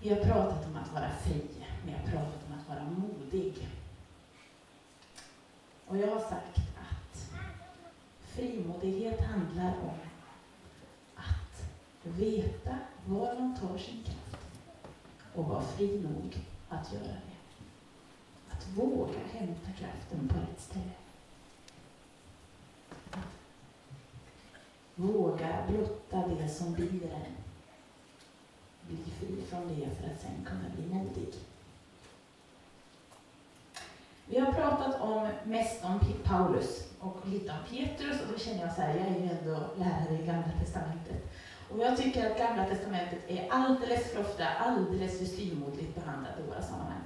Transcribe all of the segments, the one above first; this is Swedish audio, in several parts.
Vi har pratat om att vara fri, vi har pratat om att vara modig. Och jag har sagt att frimodighet handlar om att veta var man tar sin kraft och vara fri nog att göra det. Att våga hämta kraften på rätt ställe. Att våga blotta det som binder en. Bli fri från det för att sen kunna bli modig. Vi har pratat om mest om Paulus och lite om Petrus och då känner jag så här, jag är ju ändå lärare i Gamla Testamentet. Och jag tycker att Gamla Testamentet är alldeles för ofta alldeles för styvmoderligt behandlat i våra sammanhang.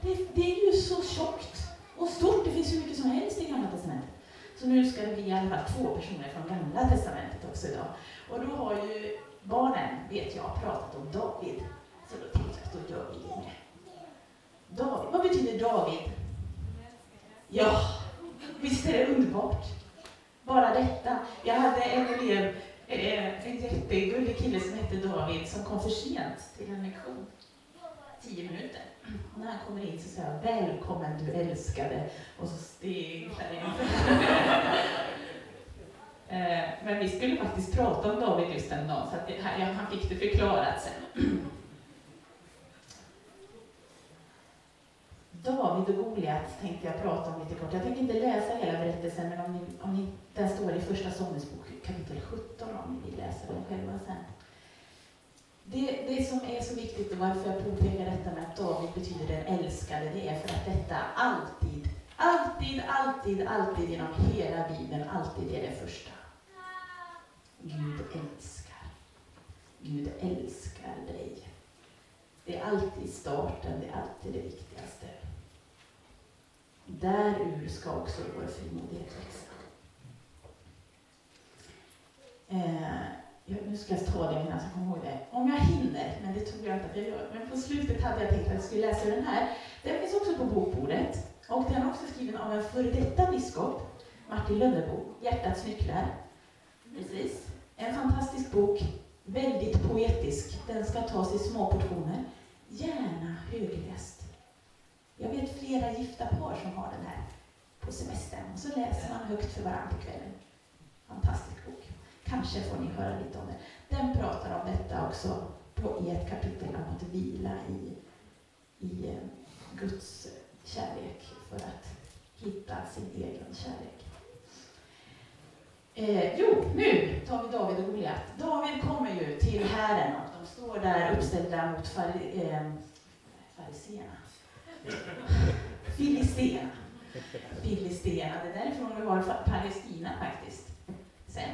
Det, det, är ju så tjockt och stort, det finns hur mycket som helst i Gamla Testamentet. Så nu ska det bli i alla fall två personer från Gamla Testamentet också idag. Och då har ju barnen, vet jag, har pratat om David. Så då tänkte jag att då gör vi det. David, vad betyder David? Ja, visst är det underbart? Bara detta. Jag hade en elev, eh, en jättegullig kille som hette David, som kom för sent till en lektion. Tio minuter. Och när han kommer in så säger jag, välkommen du älskade. Och så steg han in. Eh, men vi skulle faktiskt prata om David just den dagen, så att han fick det förklarat sen. David och Goliat tänkte jag prata om lite kort. Jag tänker inte läsa hela berättelsen, men om ni, om ni, den står i Första Samuelsbok kapitel 17 om ni vill läsa den själva sen. Det, det som är så viktigt och varför jag påpekar detta med att David betyder den älskade, det är för att detta alltid, alltid, alltid, alltid genom hela Bibeln, alltid är det första. Gud älskar. Gud älskar dig. Det är alltid starten, det är alltid det viktigaste. Därur ska också vår frimodighet växa. Eh, nu ska jag ta det innan jag kommer ihåg det. Om jag hinner, men det tror jag inte att jag gör. Men på slutet hade jag tänkt att jag skulle läsa den här. Den finns också på bokbordet. Och den är också skriven av en före detta biskop, Martin Lönnebo, Hjärtats nycklar. Precis. En fantastisk bok, väldigt poetisk. Den ska tas i små portioner. Gärna högläst. Jag vet flera gifta par som har den här på semestern. Och så läser man högt för varandra på kvällen. Fantastisk bok. Kanske får ni höra lite om den. Den pratar om detta också på, i ett kapitel om att vila i, i eh, Guds kärlek för att hitta sin egen kärlek. Eh, jo, nu tar vi David och Goliat. David kommer ju till Herren och de står där uppställda mot fariséerna. Eh, Filistena. Filistena, det är därifrån vi har Palestina faktiskt. Sen,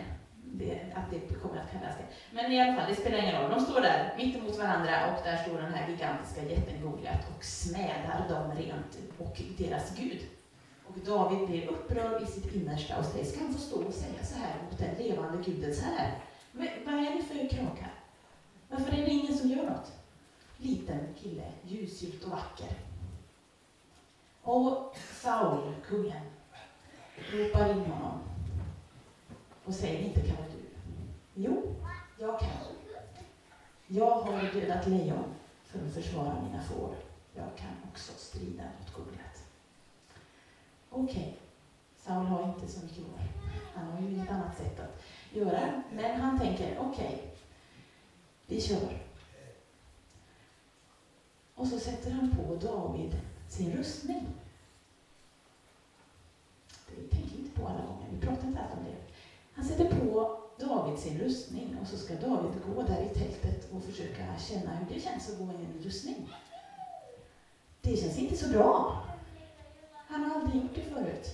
det, att det kommer att kallas det. Men i alla fall, det spelar ingen roll. De står där mitt emot varandra och där står den här gigantiska jätten Goliat och smädar dem rent och deras Gud. Och David blir upprörd i sitt innersta och säger, ska han få stå och säga så här mot den levande guden så här? Men, vad är det för kråka? Varför är det ingen som gör något? Liten kille, ljusgylt och vacker. Och Saul, kungen, ropar in honom och säger, inte kan du? Jo, jag kan. Jag har dödat lejon för att försvara mina får. Jag kan också strida mot Goliat. Okej, okay. Saul har inte så mycket val. Han har ju inget annat sätt att göra. Men han tänker, okej, okay, vi kör. Och så sätter han på David sin rustning. Det tänker vi inte på alla gånger, vi pratar inte alls om det. Han sätter på David sin rustning och så ska David gå där i tältet och försöka känna hur det känns att gå i en rustning. Det känns inte så bra. Han har aldrig gjort det förut.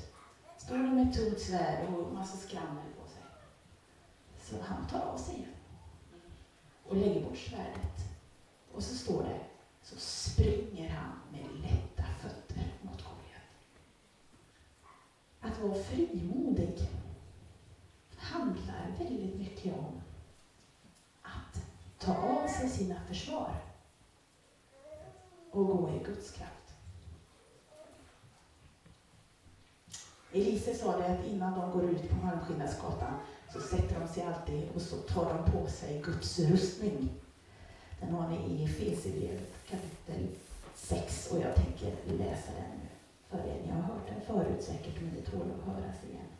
Står med ett tungt svärd och massa skrammel på sig. Så han tar av sig och lägger bort svärdet. Och så står det, så springer han med lätta fötter mot Goliat. Att vara frimodig handlar väldigt mycket om att ta av sig sina försvar och gå i Guds kraft. Elise sa det att innan de går ut på Malmskillnadsgatan så sätter de sig alltid och så tar de på sig Guds rustning. Den har ni i Efesierbrevet kapitel 6 och jag tänker läsa den för er. Ni har hört den förut säkert, men det tål att höras igen.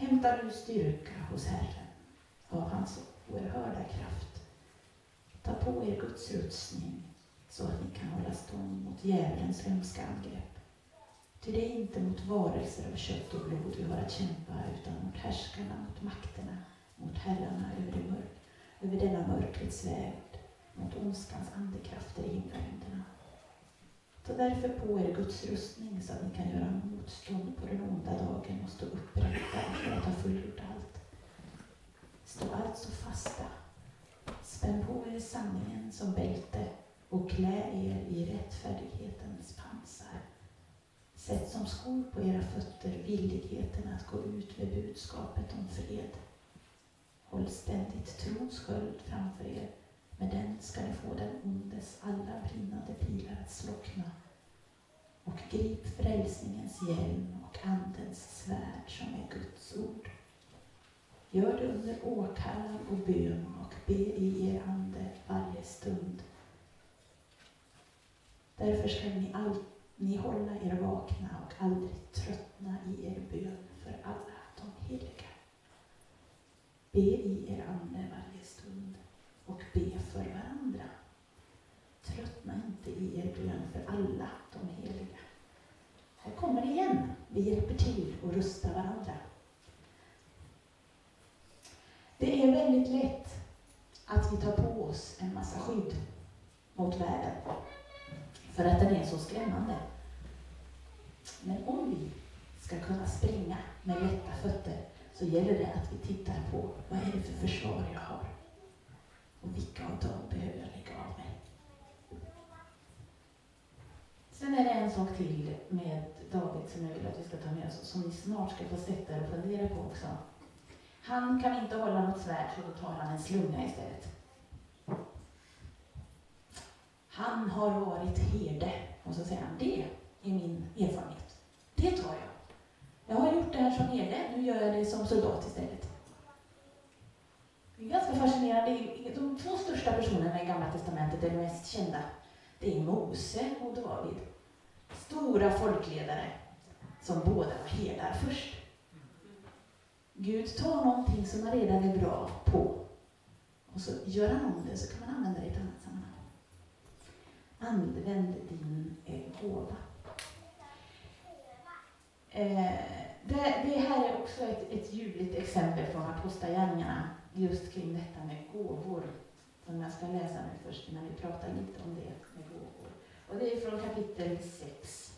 Hämtar du styrka hos Herren av hans oerhörda kraft. Ta på er Guds rustning så att ni kan hålla stånd mot djävulens hemska angrepp. Ty det är inte mot varelser av kött och blod vi har att kämpa, utan mot härskarna, mot makterna, mot herrarna över, det mörk, över denna mörkrets värld, mot ondskans andekrafter i himlarymderna. Ta därför på er Guds rustning så att ni kan göra motstånd på den onda dagen och stå upprätta för att ha fullgjort allt. Stå alltså fasta. Spänn på er sanningen som bälte och klä er i rättfärdighetens pansar. Sätt som skor på era fötter villigheten att gå ut med budskapet om fred. Håll ständigt trons sköld framför er. Med den ska ni få den ondes alla brinnande pilar att slockna. Och grip frälsningens hjälm och Andens svärd som är Guds ord. Gör det under åkallan och bön och be i er ande varje stund. Därför ska ni, all, ni hålla er vakna och aldrig tröttna i er bön för alla de heliga. Be i er ande varje be för varandra. Tröttna inte i er bön för alla de heliga. Här kommer det igen. Vi hjälper till och rustar varandra. Det är väldigt lätt att vi tar på oss en massa skydd mot världen. För att den är så skrämmande. Men om vi ska kunna springa med lätta fötter så gäller det att vi tittar på vad är det för försvar jag har? Och vilka av dem behöver jag lägga av mig? Sen är det en sak till med David som jag vill att vi ska ta med oss, som ni snart ska få sätta er och fundera på också. Han kan inte hålla något svärd, så då tar han en slunga istället. Han har varit herde, och så säger han, det är min erfarenhet. Det tar jag. Jag har gjort det här som herde, nu gör jag det som soldat istället. Det är ganska fascinerande. De två största personerna i Gamla Testamentet, de mest kända, det är Mose och David. Stora folkledare som båda var herdar först. Gud tar någonting som man redan är bra på och så gör han om det, så kan man använda det i ett annat sammanhang. Använd din eh, gåva. Eh, det, det, här är också ett, ett ljuvligt exempel från Apostlagärningarna just kring detta med gåvor. Som jag ska läsa nu först men vi pratar lite om det med gåvor. Och det är från kapitel 6,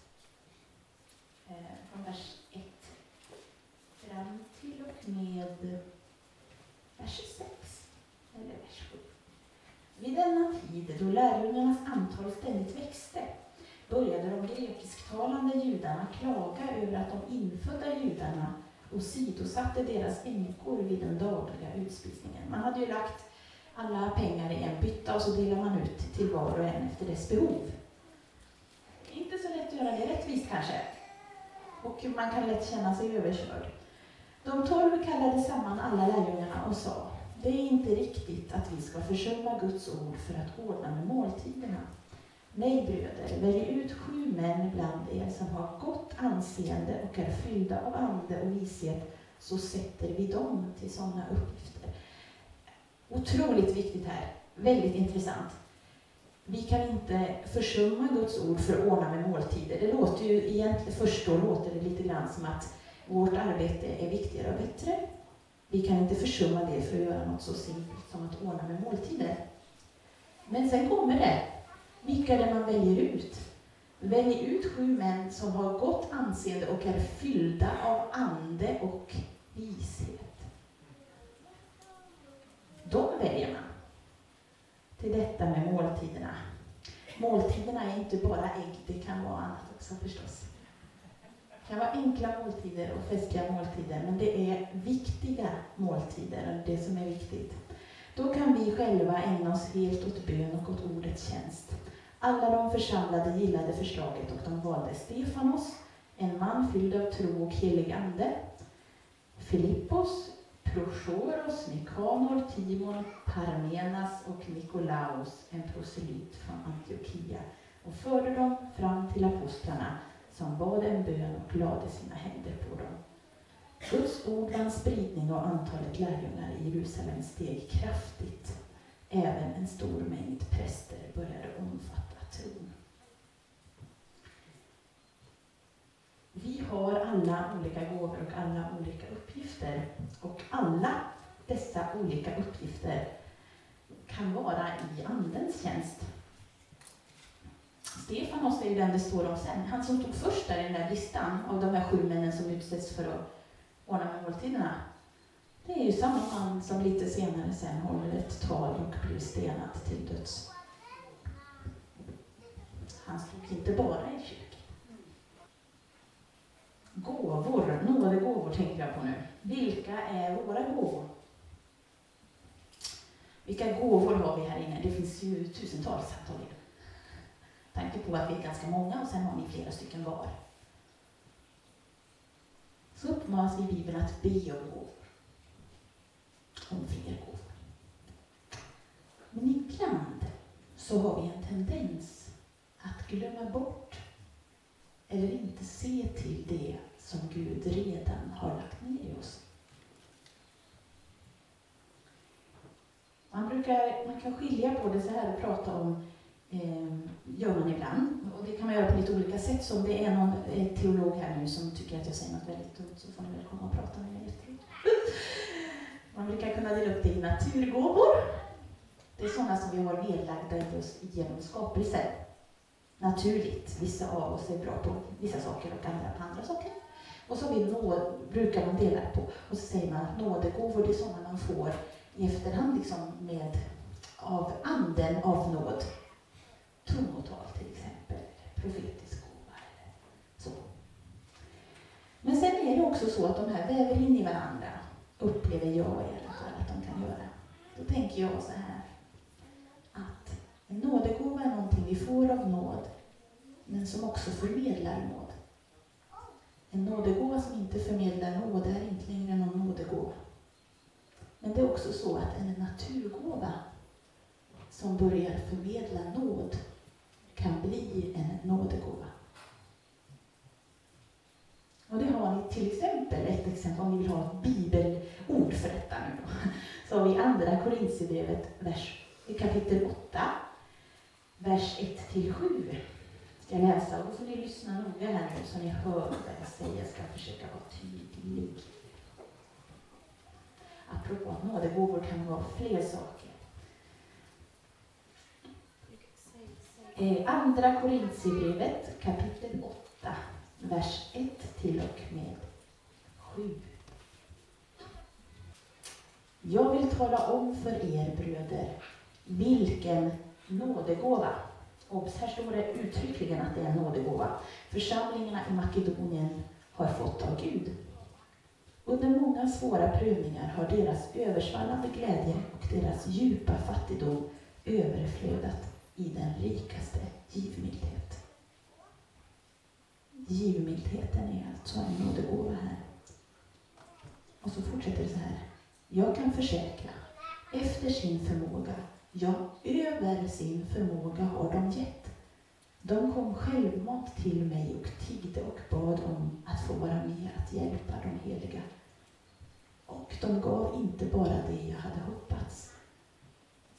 eh, från vers 1 fram till och med vers 6, eller vers 7. Vid denna tid, då lärjungarnas antal ständigt växte, började de grekisktalande judarna klaga över att de infödda judarna och åsidosatte deras änkor vid den dagliga utspisningen. Man hade ju lagt alla pengar i en bytta och så delar man ut till var och en efter dess behov. Inte så lätt att göra det rättvist kanske. Och man kan lätt känna sig överkörd. De tolv kallade samman alla lärjungarna och sa, det är inte riktigt att vi ska försumma Guds ord för att ordna med måltiderna. Nej, bröder, välj ut sju män bland er som har gott anseende och är fyllda av ande och vishet, så sätter vi dem till sådana uppgifter. Otroligt viktigt här, väldigt intressant. Vi kan inte försumma Guds ord för att ordna med måltider. Det låter ju egentligen, först då låter det lite grann som att vårt arbete är viktigare och bättre. Vi kan inte försumma det för att göra något så simpelt som att ordna med måltider. Men sen kommer det vilka är det man väljer ut? Välj ut sju män som har gott anseende och är fyllda av ande och vishet. De väljer man till detta med måltiderna. Måltiderna är inte bara ägg, det kan vara annat också förstås. Det kan vara enkla måltider och festliga måltider, men det är viktiga måltider, det som är viktigt. Då kan vi själva ägna oss helt åt bön och åt ordets tjänst. Alla de församlade gillade förslaget och de valde Stefanos, en man fylld av tro och helig ande, Filippos, Prochoros, Nikanor, Timon, Parmenas och Nikolaos, en proselyt från Antiochia, och förde dem fram till apostlarna som bad en bön och lade sina händer på dem. Guds ord vann spridning och antalet lärjungar i Jerusalem steg kraftigt. Även en stor mängd präster började omfatta tron. Vi har alla olika gåvor och alla olika uppgifter. Och alla dessa olika uppgifter kan vara i Andens tjänst. Stefanos är ju den det står om sen. Han som stod först där i den där listan av de här sju männen som utsätts för att ordna med måltiderna. Det är ju samma man som lite senare sen håller ett tal och blir stenad till döds. Han stod inte bara i kyrkan. Gåvor, nådegåvor tänker jag på nu. Vilka är våra gåvor? Vilka gåvor har vi här inne? Det finns ju tusentals antagligen. Tanke på att vi är ganska många och sen har ni flera stycken var. Så uppmanas vi i Bibeln att be om gåvor. Om fler gåvor. Men ibland så har vi en tendens glömma bort eller inte se till det som Gud redan har lagt ner i oss. Man, brukar, man kan skilja på det så här och prata om, eh, gör man ibland, och det kan man göra på lite olika sätt. Så om det är någon eh, teolog här nu som tycker att jag säger något väldigt dumt så får ni väl komma och prata med mig efteråt. Man brukar kunna dela upp det i naturgåvor. Det är sådana som vi har nedlagda i oss genom skapelsen naturligt. Vissa av oss är bra på vissa saker och andra på andra saker. Och så vi nåd, brukar man dela på. Och så säger man att nådegåvor, det är sådana man får i efterhand liksom med, av anden av nåd. Tungotal till exempel, profetisk gåva eller så. Men sen är det också så att de här väver in i varandra, upplever jag i alla fall att de kan göra. Då tänker jag så här, att en nådegåva är någonting vi får av nåd, men som också förmedlar nåd. En nådegåva som inte förmedlar nåd är inte längre någon nådegåva. Men det är också så att en naturgåva som börjar förmedla nåd kan bli en nådegåva. Och det har ni till exempel, ett exempel om ni vill ha ett bibelord för detta nu då, Så har vi andra Korintierbrevet kapitel 8, vers 1-7 jag läsa och så får ni lyssna noga här nu så ni hör vad jag säger. Jag ska försöka vara tydlig. Apropå att nådegåvor kan vara fler saker. Eh, andra Korintierbrevet kapitel 8, vers 1 till och med 7. Jag vill tala om för er bröder vilken nådegåva Obs, här står det uttryckligen att det är en nådegåva. Församlingarna i Makedonien har fått av Gud. Under många svåra prövningar har deras översvallande glädje och deras djupa fattigdom överflödat i den rikaste givmildhet. Givmildheten är alltså en nådegåva här. Och så fortsätter det så här. Jag kan försäkra, efter sin förmåga Ja, över sin förmåga har de gett. De kom självmant till mig och tiggde och bad om att få vara med att hjälpa de heliga. Och de gav inte bara det jag hade hoppats.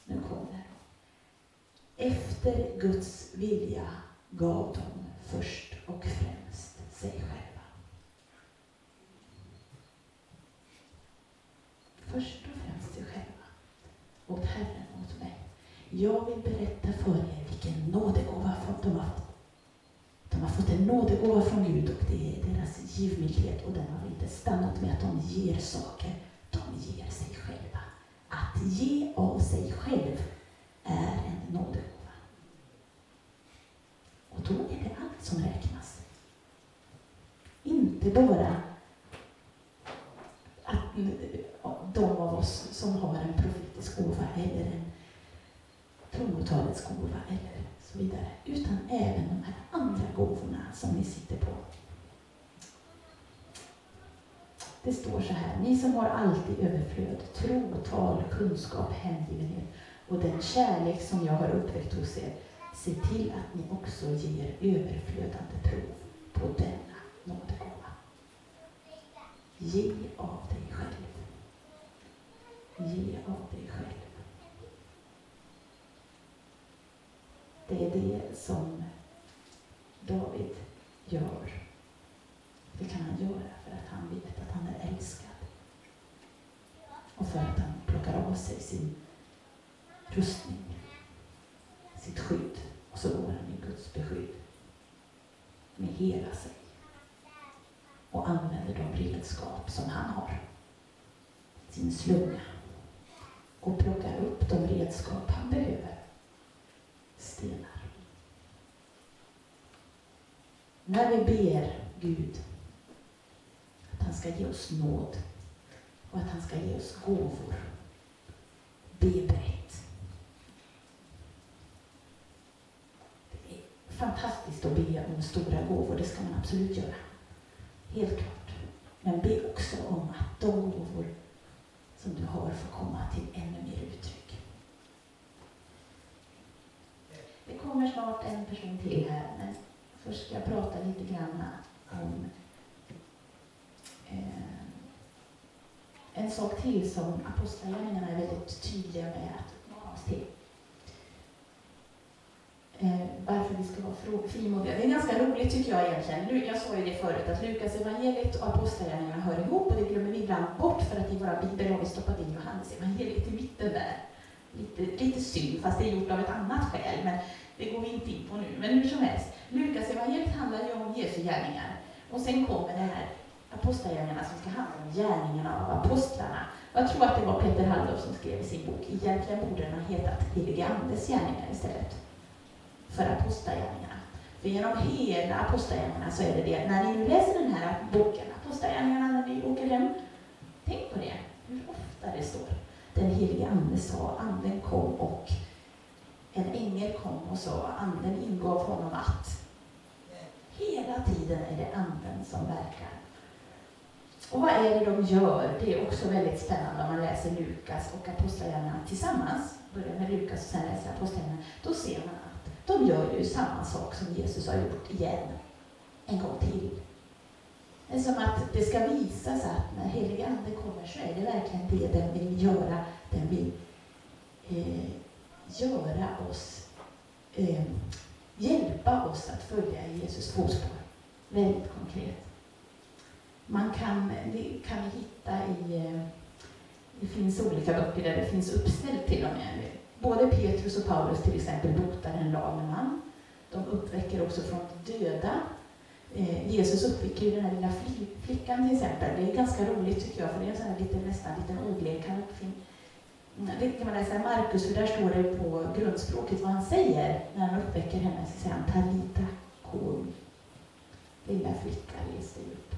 Nu kommer det. Efter Guds vilja gav de först och främst sig själva. Först och främst sig själva åt Herren jag vill berätta för er vilken nådegåva de har fått. De har fått en nådegåva från Gud och det är deras givmildhet och den har inte stannat med att de ger saker. De ger sig själva. Att ge av sig själv är en nådegåva. Och då är det allt som räknas. Inte bara att de av oss som har en profetisk gåva eller en tungotalets gåva eller så vidare, utan även de här andra gåvorna som ni sitter på. Det står så här, ni som har alltid överflöd, tro, tal, kunskap, hängivenhet och den kärlek som jag har uppväckt hos er, se till att ni också ger överflödande prov på denna nådegåva. Ge av dig själv. Ge av dig själv. Det är det som David gör. Det kan han göra för att han vet att han är älskad. Och för att han plockar av sig sin rustning, sitt skydd. Och så går han i Guds beskydd med hela sig och använder de redskap som han har. Sin slunga. Och plockar upp de redskap han behöver. Stenar. När vi ber Gud att han ska ge oss nåd och att han ska ge oss gåvor. Be brett. Det är fantastiskt att be om stora gåvor, det ska man absolut göra. Helt klart. Men be också om att de gåvor som du har får komma till ännu mer uttryck. Det kommer snart en person till här, men först ska jag prata lite grann om eh, en sak till som apostlagärningarna är väldigt tydliga med att uppmana oss till. Eh, varför vi ska vara frimodiga. Det är ganska roligt tycker jag egentligen. Jag sa ju det förut att Lukas evangeliet och apostlagärningarna hör ihop och det glömmer vi ibland bort för att i våra bibel har vi stoppat in Johannes evangeliet i mitten där. Lite, lite synd, fast det är gjort av ett annat skäl, men det går vi inte in på nu. Men hur som helst, Lukas evangeliet handlar ju om Jesu gärningar. Och sen kommer det här apostlagärningarna som ska handla om gärningarna av apostlarna. Jag tror att det var Peter Halldorf som skrev i sin bok. Egentligen borde den ha hetat Helige Andes gärningar istället för apostlagärningarna. För genom hela apostlagärningarna så är det det. När ni nu läser den här boken, apostlagärningarna, när ni åker hem, tänk på det. Hur ofta det står. Den helige Ande sa, Anden kom och en ängel kom och sa, Anden ingav honom att. Hela tiden är det Anden som verkar. Och vad är det de gör? Det är också väldigt spännande om man läser Lukas och Apostlagärningarna tillsammans. Börjar med Lukas och sen läser Apostlagärningarna. Då ser man att de gör ju samma sak som Jesus har gjort igen. En gång till. Det är som att det ska visas att när helig Ande kommer så är det verkligen det den vill göra. Den vill eh, göra oss, eh, hjälpa oss att följa Jesus fotspår. Väldigt konkret. Man kan, kan hitta i, eh, det finns olika böcker där det finns uppställt till och med. Både Petrus och Paulus till exempel botar en lame man. De uppväcker också från döda. Eh, Jesus uppväcker ju den här lilla flickan till exempel. Det är ganska roligt tycker jag, för det är en sån här liten, nästan liten ordlek. Mm, det kan man läsa i Markus, för där står det på grundspråket vad han säger när han uppväcker henne. Så säger han Talita kum. Lilla flicka, res dig upp.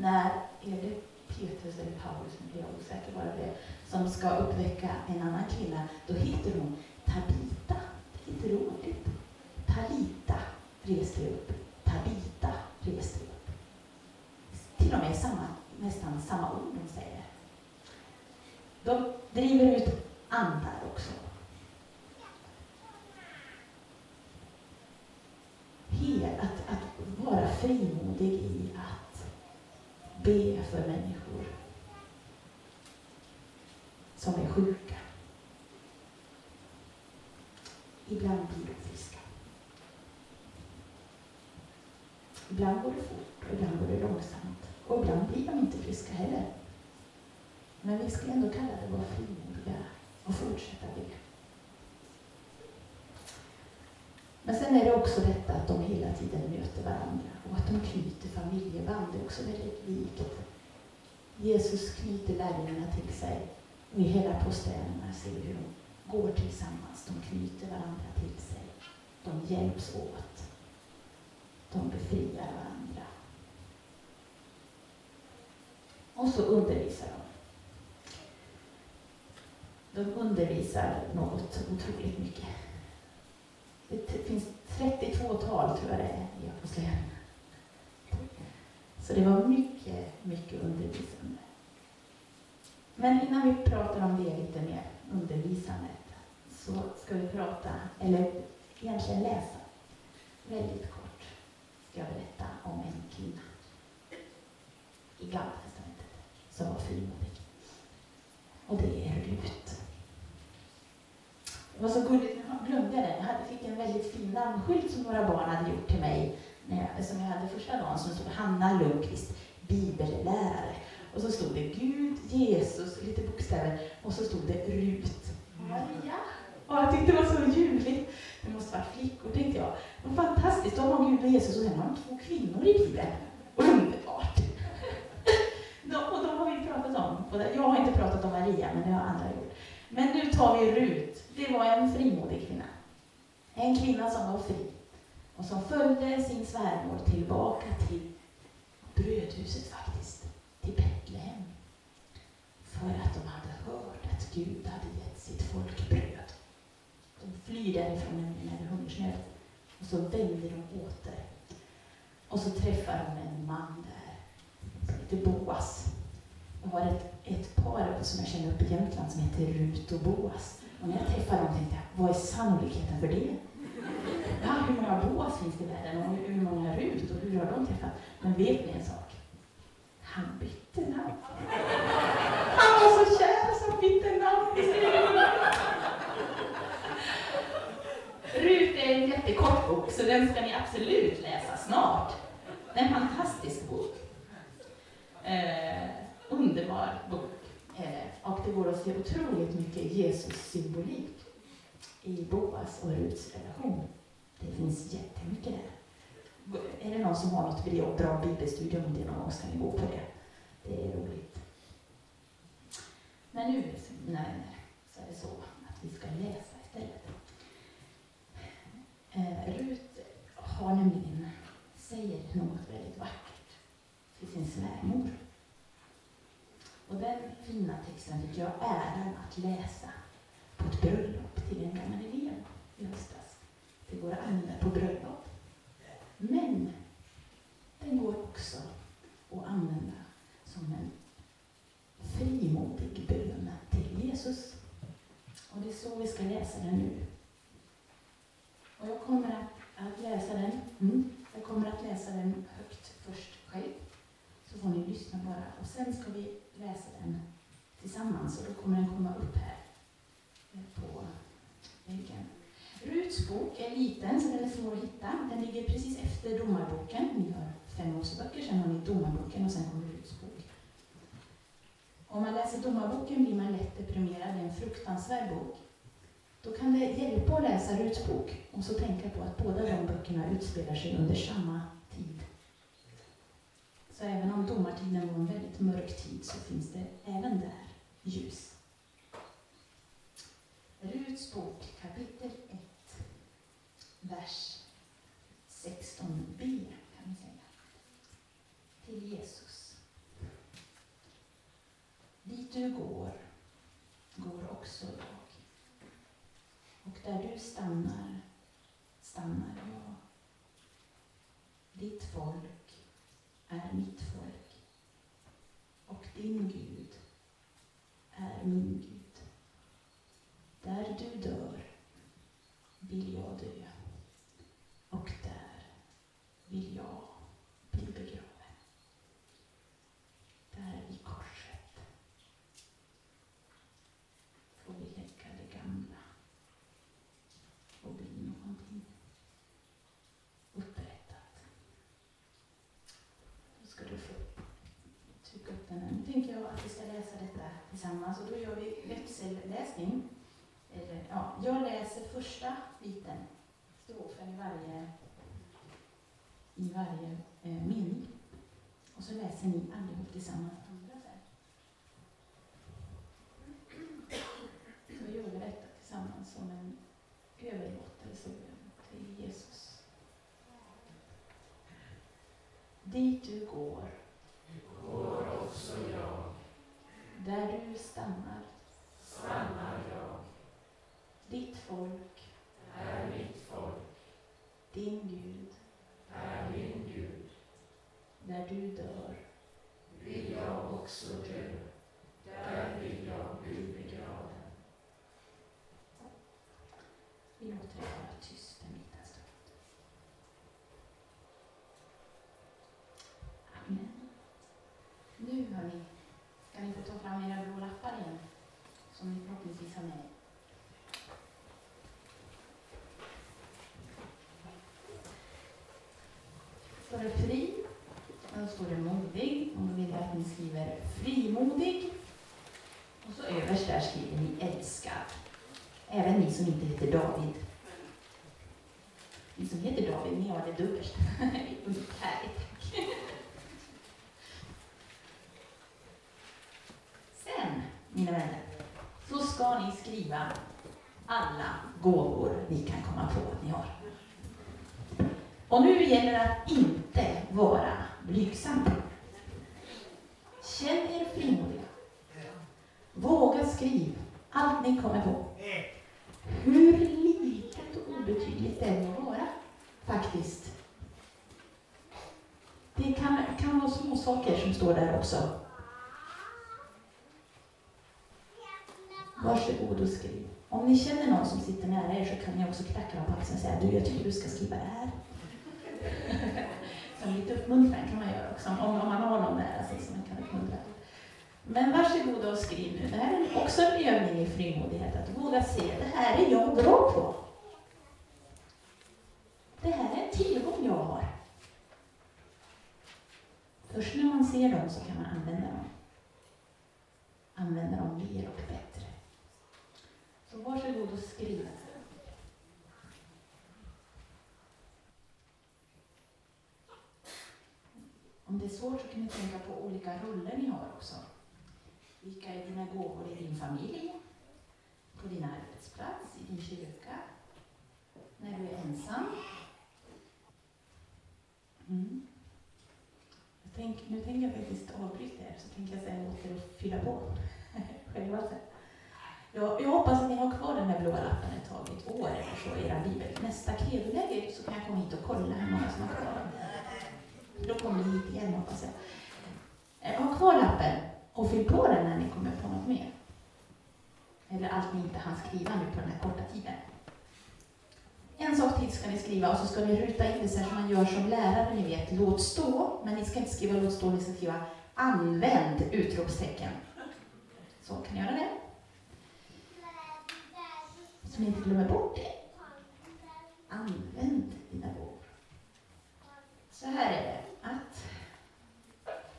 När är det Petrus eller Paulus, nu blir jag osäker bara det, som ska uppväcka en annan kvinna, då heter hon Tabita. Det är inte roligt. Talita, res dig upp. Tabita, res dig upp. Till och med samma, nästan samma ord de säger. De driver ut andar också. Hel, att, att vara frimodig i att be för människor som är sjuka. Ibland blir de friska. Ibland går det fort och ibland går det långsamt. Och ibland blir de inte friska heller. Men vi ska ändå kalla det vara frimodiga och fortsätta be. Men sen är det också detta att de hela tiden möter varandra och att de knyter familjeband. Det är också väldigt likt. Jesus knyter lärjungarna till sig och i hela apostlagärningarna ser vi hur de går tillsammans. De knyter varandra till sig. De hjälps åt. De befriar varandra. Och så undervisar de. De undervisar något otroligt mycket. Det finns 32 tal, tror jag det är, i Apostlagärningarna. Så det var mycket mycket, undervisande. Men innan vi pratar om det lite mer, undervisandet, så ska vi prata, eller egentligen läsa, väldigt kort, jag berätta om en kvinna i Gamla Testamentet som var frimodig. Och det är Rut. Det var så gulligt, nu glömde jag den. Jag fick en väldigt fin namnskylt som några barn hade gjort till mig när jag, som jag hade första dagen, som stod Hanna Lundqvist, bibellärare. Och så stod det Gud, Jesus, lite bokstäver, och så stod det Rut. Maria. Och jag tyckte det var så ljuvligt. Det måste varit flickor, tänkte jag. Det var fantastiskt. Då har så och man har två kvinnor i Bibeln. Underbart! och de har vi pratat om. Jag har inte pratat om Maria, men det har andra gjort. Men nu tar vi Rut. Det var en frimodig kvinna. En kvinna som var fri och som följde sin svärmor tillbaka till brödhuset faktiskt, till Betlehem. För att de hade hört att Gud hade gett sitt folk bröd. De flyr därifrån när det är hungersnöd och så vänder de åter. Och så träffar hon en man där som heter Boas. Jag har ett, ett par som jag känner uppe i Jämtland som heter Rut och Boas. Och när jag träffade dem tänkte jag, vad är sannolikheten för det? Ja, hur många Boas finns det i världen och hur många Rut och hur har de träffat? Men vet ni en sak? Han bytte namn. Han var så kär så han bytte namn. Rut är en jättekort bok, så den ska ni absolut läsa snart. Det är en fantastisk bok. Eh, underbar bok. Eh, och det går att se otroligt mycket Jesus-symbolik i Boas och Ruts relation. Det finns jättemycket där. Är det någon som har något bra bibelstudium om det någon gång ska ni gå på det. Det är roligt. Men nu, mina så är det så att vi ska läsa istället. Eh, Rut har nämligen, säger något väldigt vackert till sin svärmor. Och den fina texten fick jag äran att läsa på ett bröllop till en gammal elev i höstas. Till våra andra på bröllop. Men den går också att använda som en frimodig bön till Jesus. Och det är så vi ska läsa den nu. Och jag kommer att, att läsa den. Mm. Jag kommer att läsa den högt först själv. Så får ni lyssna bara. Och sen ska vi läsa den tillsammans och då kommer den komma upp här eh, på väggen. Ruts bok är liten, så den är svår att hitta. Den ligger precis efter Domarboken. Ni har fem Moseböcker, sen har ni Domarboken och sen kommer Ruts bok. Om man läser Domarboken blir man lätt deprimerad. Det är en fruktansvärd bok. Då kan det hjälpa att läsa Ruts bok och så tänka på att båda de böckerna utspelar sig under samma tid. Så även om domartiden var en väldigt mörk tid så finns det även där ljus. Ruts bok kapitel 1, vers 16b kan vi säga. Till Jesus. Dit du går, går också jag. Och där du stannar, stannar jag. Ditt folk är mitt folk. Och din Gud är min Gud. Där du dör vill jag dö och där vill jag bli begraven. Där vid korset får vi lägga det gamla och bli någonting upprättat. Då ska du få trycka upp den. Nu tänker jag att vi ska läsa detta tillsammans. Och då gör vi växelläsning eller, ja, jag läser första biten, strofen i varje, i varje eh, mening. Och så läser ni allihop tillsammans andra sen. Så gör vi detta tillsammans som en överlåtelse till Jesus. Dit du går, går också jag. Där du stannar, stannar jag. Ditt folk är mitt folk. Din Gud är min Gud. Där du dör förhoppningsvis ha med står det fri, och då står det modig, och då vill jag att ni skriver frimodig. Och så överst där skriver ni älskad. Även ni som inte heter David. Ni som heter David, ni har det dubbelt. Härligt. Sen, mina vänner, så ska ni skriva alla gåvor ni kan komma på att ni har. Och nu gäller det att inte vara blygsam. Känn er frimodiga. Våga skriv allt ni kommer på. Hur litet och obetydligt det än må vara, faktiskt. Det kan, kan vara små saker som står där också. Varsågod och skriv. Om ni känner någon som sitter nära er så kan jag också knacka dem på axeln och liksom säga du, jag tycker du ska skriva det här. Som lite uppmuntran kan man göra också, om, om man har någon nära sig som man kan uppmuntra. Men varsågoda och skriv nu. Det här är också en övning i frimodighet, att våga se, det här är jag bra på. Det här är en tillgång jag har. Först när man ser dem så kan man använda dem. Använda dem mer och bättre. Så varsågod och skriv. Om det är svårt så kan ni tänka på olika roller ni har också. Vilka är dina gåvor i din familj? På din arbetsplats? I din kyrka? När du är ensam? Mm. Jag tänk, nu tänker jag faktiskt avbryta er, så tänker jag säga åt er att fylla på själva sen. Jag, jag hoppas att ni har kvar den här blåa lappen ett tag, ett år eller så, i era bibel. Nästa kredoläge så kan jag komma hit och kolla hur många som har kvar den. Då kommer ni hit igen hoppas jag. Eh, ha kvar lappen och fyll på den när ni kommer på något mer. Eller allt ni inte hann skriva nu på den här korta tiden. En sak till ska ni skriva och så ska ni ruta in det så här som man gör som lärare, ni vet, låt stå. Men ni ska inte skriva låt stå, ni ska skriva använd! utropstecken. Så, kan ni göra det? Så ni inte glömmer bort det. Använd dina bok. Så här är det att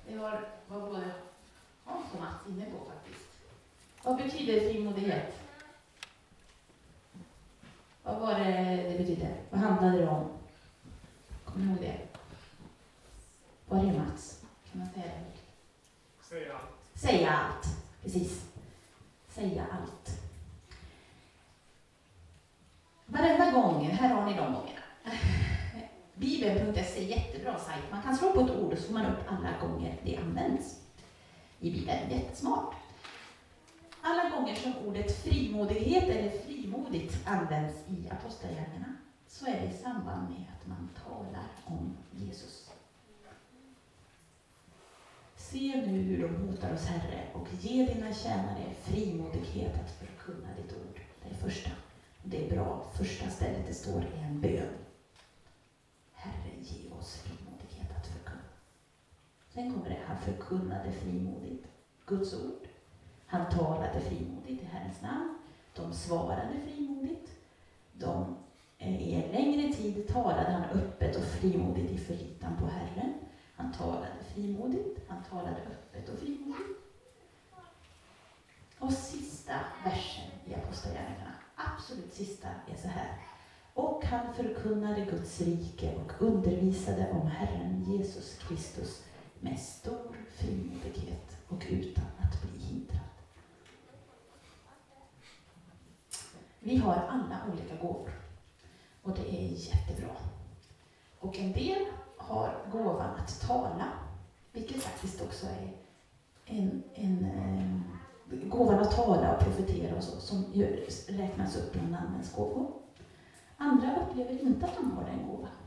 det har, var både Hans och Mats inne på faktiskt. Vad betyder frimodighet? Vad var det det betydde? Vad handlade det om? Kommer ni ihåg det? Vad är det Mats? Kan man säga det? Säga allt. Säga allt. Precis. Säga allt. Varenda gång, här har ni de gångerna. Bibeln.se är jättebra sajt. Man kan slå på ett ord och så får man upp alla gånger det används i Bibeln. Jättesmart. Alla gånger som ordet frimodighet eller frimodigt används i Apostlagärningarna så är det i samband med att man talar om Jesus. Se nu hur de hotar oss, Herre, och ge dina tjänare frimodighet att förkunna ditt ord. Det är första. Det är bra. Första stället det står är en bön. Herre, ge oss frimodighet att förkunna. Sen kommer det, han förkunnade frimodigt Guds ord. Han talade frimodigt i Herrens namn. De svarade frimodigt. De, eh, I en längre tid talade han öppet och frimodigt i förlitan på Herren. Han talade frimodigt, han talade öppet och frimodigt. Och sista versen i Apostlagärningarna, absolut sista, är så här. Och han förkunnade Guds rike och undervisade om Herren Jesus Kristus med stor frimodighet och utan att bli hindrad. Vi har alla olika gåvor och det är jättebra. Och en del har gåvan att tala, vilket faktiskt också är en, en eh, gåvan att tala och profetera och så, som gör, räknas upp bland namnens gåvor. Andra upplever inte att de har den gåvan.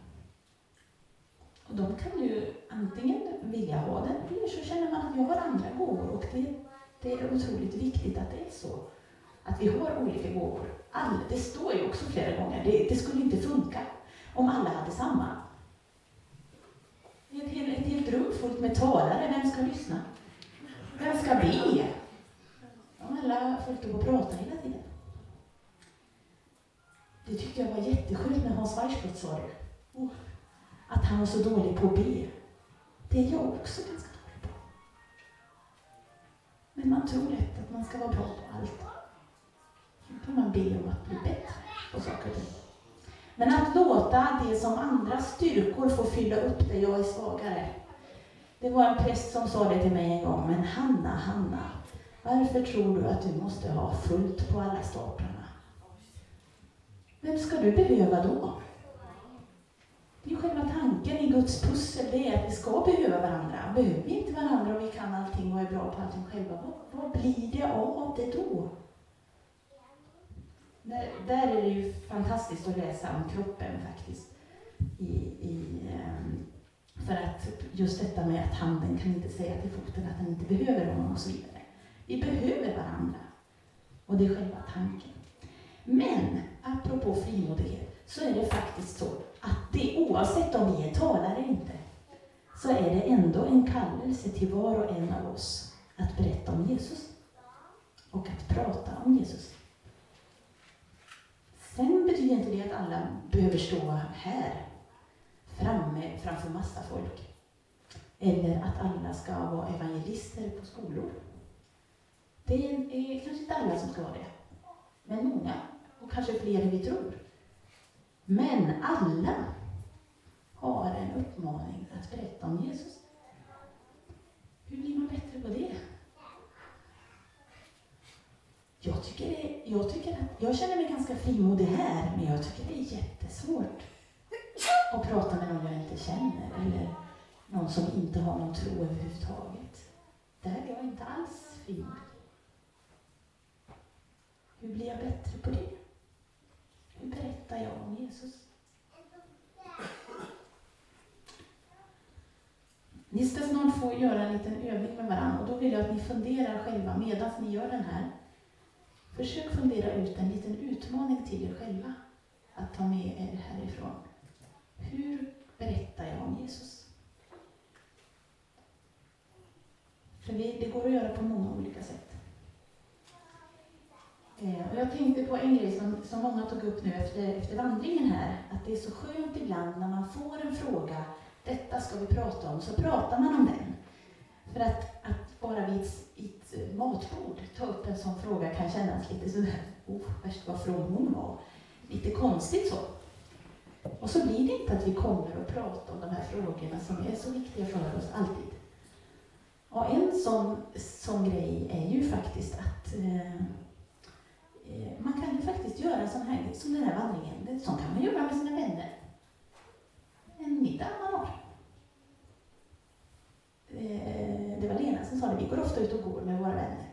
Och de kan ju antingen vilja ha den, eller så känner man att jag har andra gåvor. Och det, det är otroligt viktigt att det är så. Att vi har olika gåvor. All, det står ju också flera gånger, det, det skulle inte funka om alla hade samma. Ett, helt, ett helt rum fullt med talare, vem ska lyssna? Vem ska be? Om alla folk tog och prata hela tiden. Det tyckte jag var jätteskönt när Hans Weissbrott sa det. Oh, att han var så dålig på att be. Det är jag också ganska dålig på. Men man tror lätt att man ska vara bra på allt. Då kan man be om att bli bättre på saker och ting. Men att låta det som andra styrkor få fylla upp där jag är svagare. Det var en präst som sa det till mig en gång. Men Hanna, Hanna, varför tror du att du måste ha fullt på alla staplarna? Vem ska du behöva då? Det är själva tanken i Guds pussel, det är att vi ska behöva varandra. Behöver vi inte varandra och vi kan allting och är bra på allting själva, vad, vad blir det av det då? Där, där är det ju fantastiskt att läsa om kroppen faktiskt. I, i, ehm, för att just detta med att handen kan inte säga till foten att den inte behöver honom och så vidare. Vi behöver varandra. Och det är själva tanken. Men, apropå frimodighet, så är det faktiskt så att det oavsett om vi är talare eller inte, så är det ändå en kallelse till var och en av oss att berätta om Jesus. Och att prata om Jesus. Sen betyder inte det att alla behöver stå här framme framför massa folk. Eller att alla ska vara evangelister på skolor. Det är kanske inte alla som ska vara det. Men många, och kanske fler än vi tror. Men alla har en uppmaning att berätta om Jesus. Hur blir man bättre på det? Jag, tycker det, jag, tycker att, jag känner mig ganska frimodig här, men jag tycker det är jättesvårt att prata med någon jag inte känner, eller någon som inte har någon tro överhuvudtaget. Där är jag inte alls frimodig. Hur blir jag bättre på det? Hur berättar jag om Jesus? Ni ska snart få göra en liten övning med varandra och då vill jag att ni funderar själva medan ni gör den här. Försök fundera ut en liten utmaning till er själva att ta med er härifrån. Hur berättar jag om Jesus? För det går att göra på många olika sätt. Eh, och jag tänkte på en grej som, som många tog upp nu efter, efter vandringen här, att det är så skönt ibland när man får en fråga, detta ska vi prata om, så pratar man om den. För att, att bara vid ett, ett eh, matbord ta upp en sån fråga kan kännas lite sådär, oh, värst vad from hon var. Lite konstigt så. Och så blir det inte att vi kommer och pratar om de här frågorna som är så viktiga för oss alltid. Och en sån, sån grej är ju faktiskt att Eh, Eh, man kan ju faktiskt göra sån här, som den här vandringen, sånt kan man göra med sina vänner. En middag man har. Eh, det var Lena som sa det, vi går ofta ut och går med våra vänner.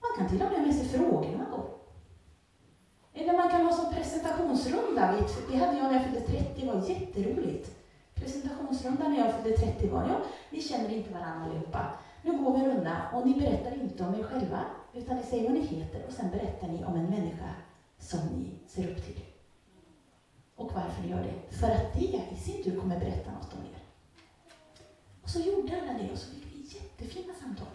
Man kan till och med ha med sig frågor när man går. Eller man kan ha som presentationsrunda. Det hade jag när jag fyllde 30, det var jätteroligt. Presentationsrunda när jag fyllde 30 var, ja, ni känner inte varandra allihopa. Nu går vi en runda och ni berättar inte om er själva, utan ni säger vad ni heter och sen berättar ni om en människa som ni ser upp till. Och varför ni gör det? För att det i sin tur kommer berätta något om er. Och så gjorde alla det och så fick vi jättefina samtal.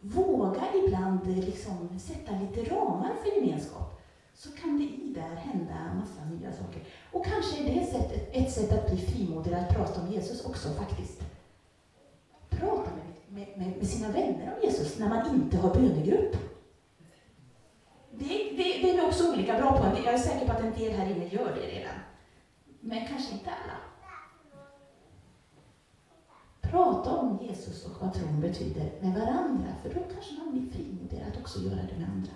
Våga ibland liksom sätta lite ramar för gemenskap så kan det i där hända massa nya saker. Och kanske är det ett sätt att bli frimodig att prata om Jesus också faktiskt med, med, med, sina vänner om Jesus när man inte har bönegrupp. Det, det, det är vi också olika bra på. Jag är säker på att en del här inne gör det redan. Men kanske inte alla. Prata om Jesus och vad tron betyder med varandra, för då kanske man blir frimodig att också göra det med andra.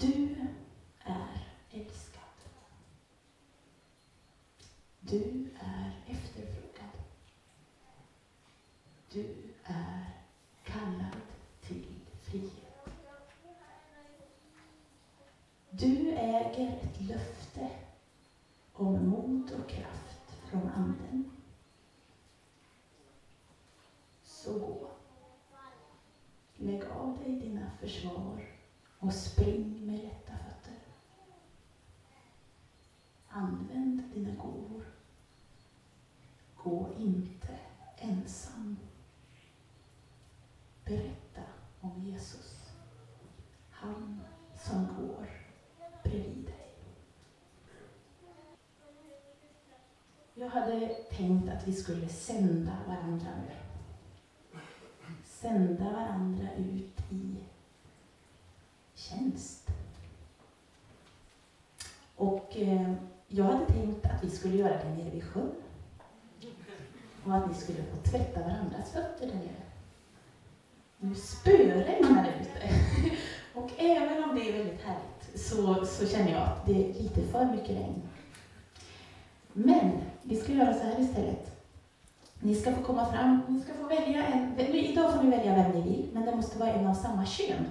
Du är älskad. Du är Du är kallad till frihet. Du äger ett löfte om mod och kraft från Anden. Så gå. Lägg av dig dina försvar och spring med lätta fötter. Använd dina gåvor. Gå inte ensam. han som går bredvid dig. Jag hade tänkt att vi skulle sända varandra nu. Sända varandra ut i tjänst. Och eh, jag hade tänkt att vi skulle göra det nere vid sjön. Och att vi skulle få tvätta varandras fötter där nere. Nu spöregnar det ute. Och även om det är väldigt härligt så, så känner jag att det är lite för mycket regn. Men vi ska göra så här istället. Ni ska få komma fram, ni ska få välja en, idag får ni välja vem ni vill, men det måste vara en av samma kön.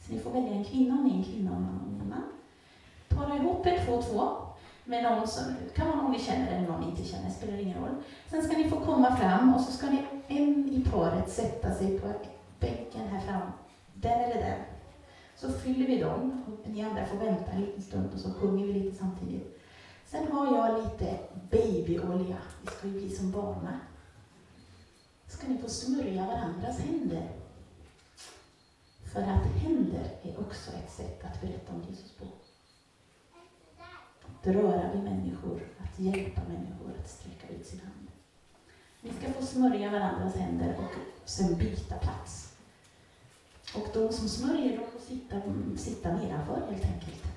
Så ni får välja en kvinna om ni är en kvinna och en man om ni är en man. Para ihop er två och två med någon som, kan vara någon ni känner eller någon ni inte känner, spelar ingen roll. Sen ska ni få komma fram och så ska ni en i paret sätta sig på bänken här fram, den eller den. Så fyller vi dem, och ni andra får vänta en liten stund och så sjunger vi lite samtidigt. Sen har jag lite babyolja, vi ska ju bli som barna. Ska ni få smörja varandras händer. För att händer är också ett sätt att berätta om Jesus på. Att röra vid människor, att hjälpa människor att sträcka ut sin hand. Vi ska få smörja varandras händer och sen byta plats. Och de som smörjer, de får sitta, sitta nedanför helt enkelt.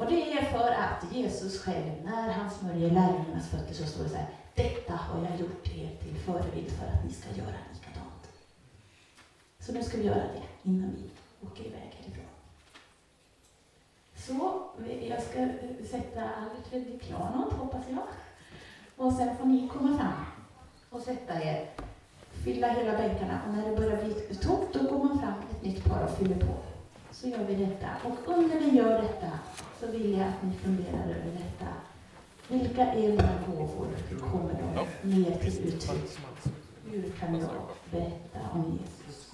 Och det är för att Jesus själv, när han smörjer lärjungarnas fötter, så står det så här, detta har jag gjort er till förebild för att ni ska göra likadant. Så nu ska vi göra det innan vi åker iväg härifrån. Så, jag ska sätta Alfred väldigt pianot, hoppas jag. Och sen får ni komma fram och sätta er, fylla hela bänkarna och när det börjar bli tomt, då går man fram ett nytt par och fyller på. Så gör vi detta. Och under vi gör detta så vill jag att ni funderar över detta. Vilka är mina gåvor? Hur kommer de ner till uttryck? Hur kan jag berätta om Jesus?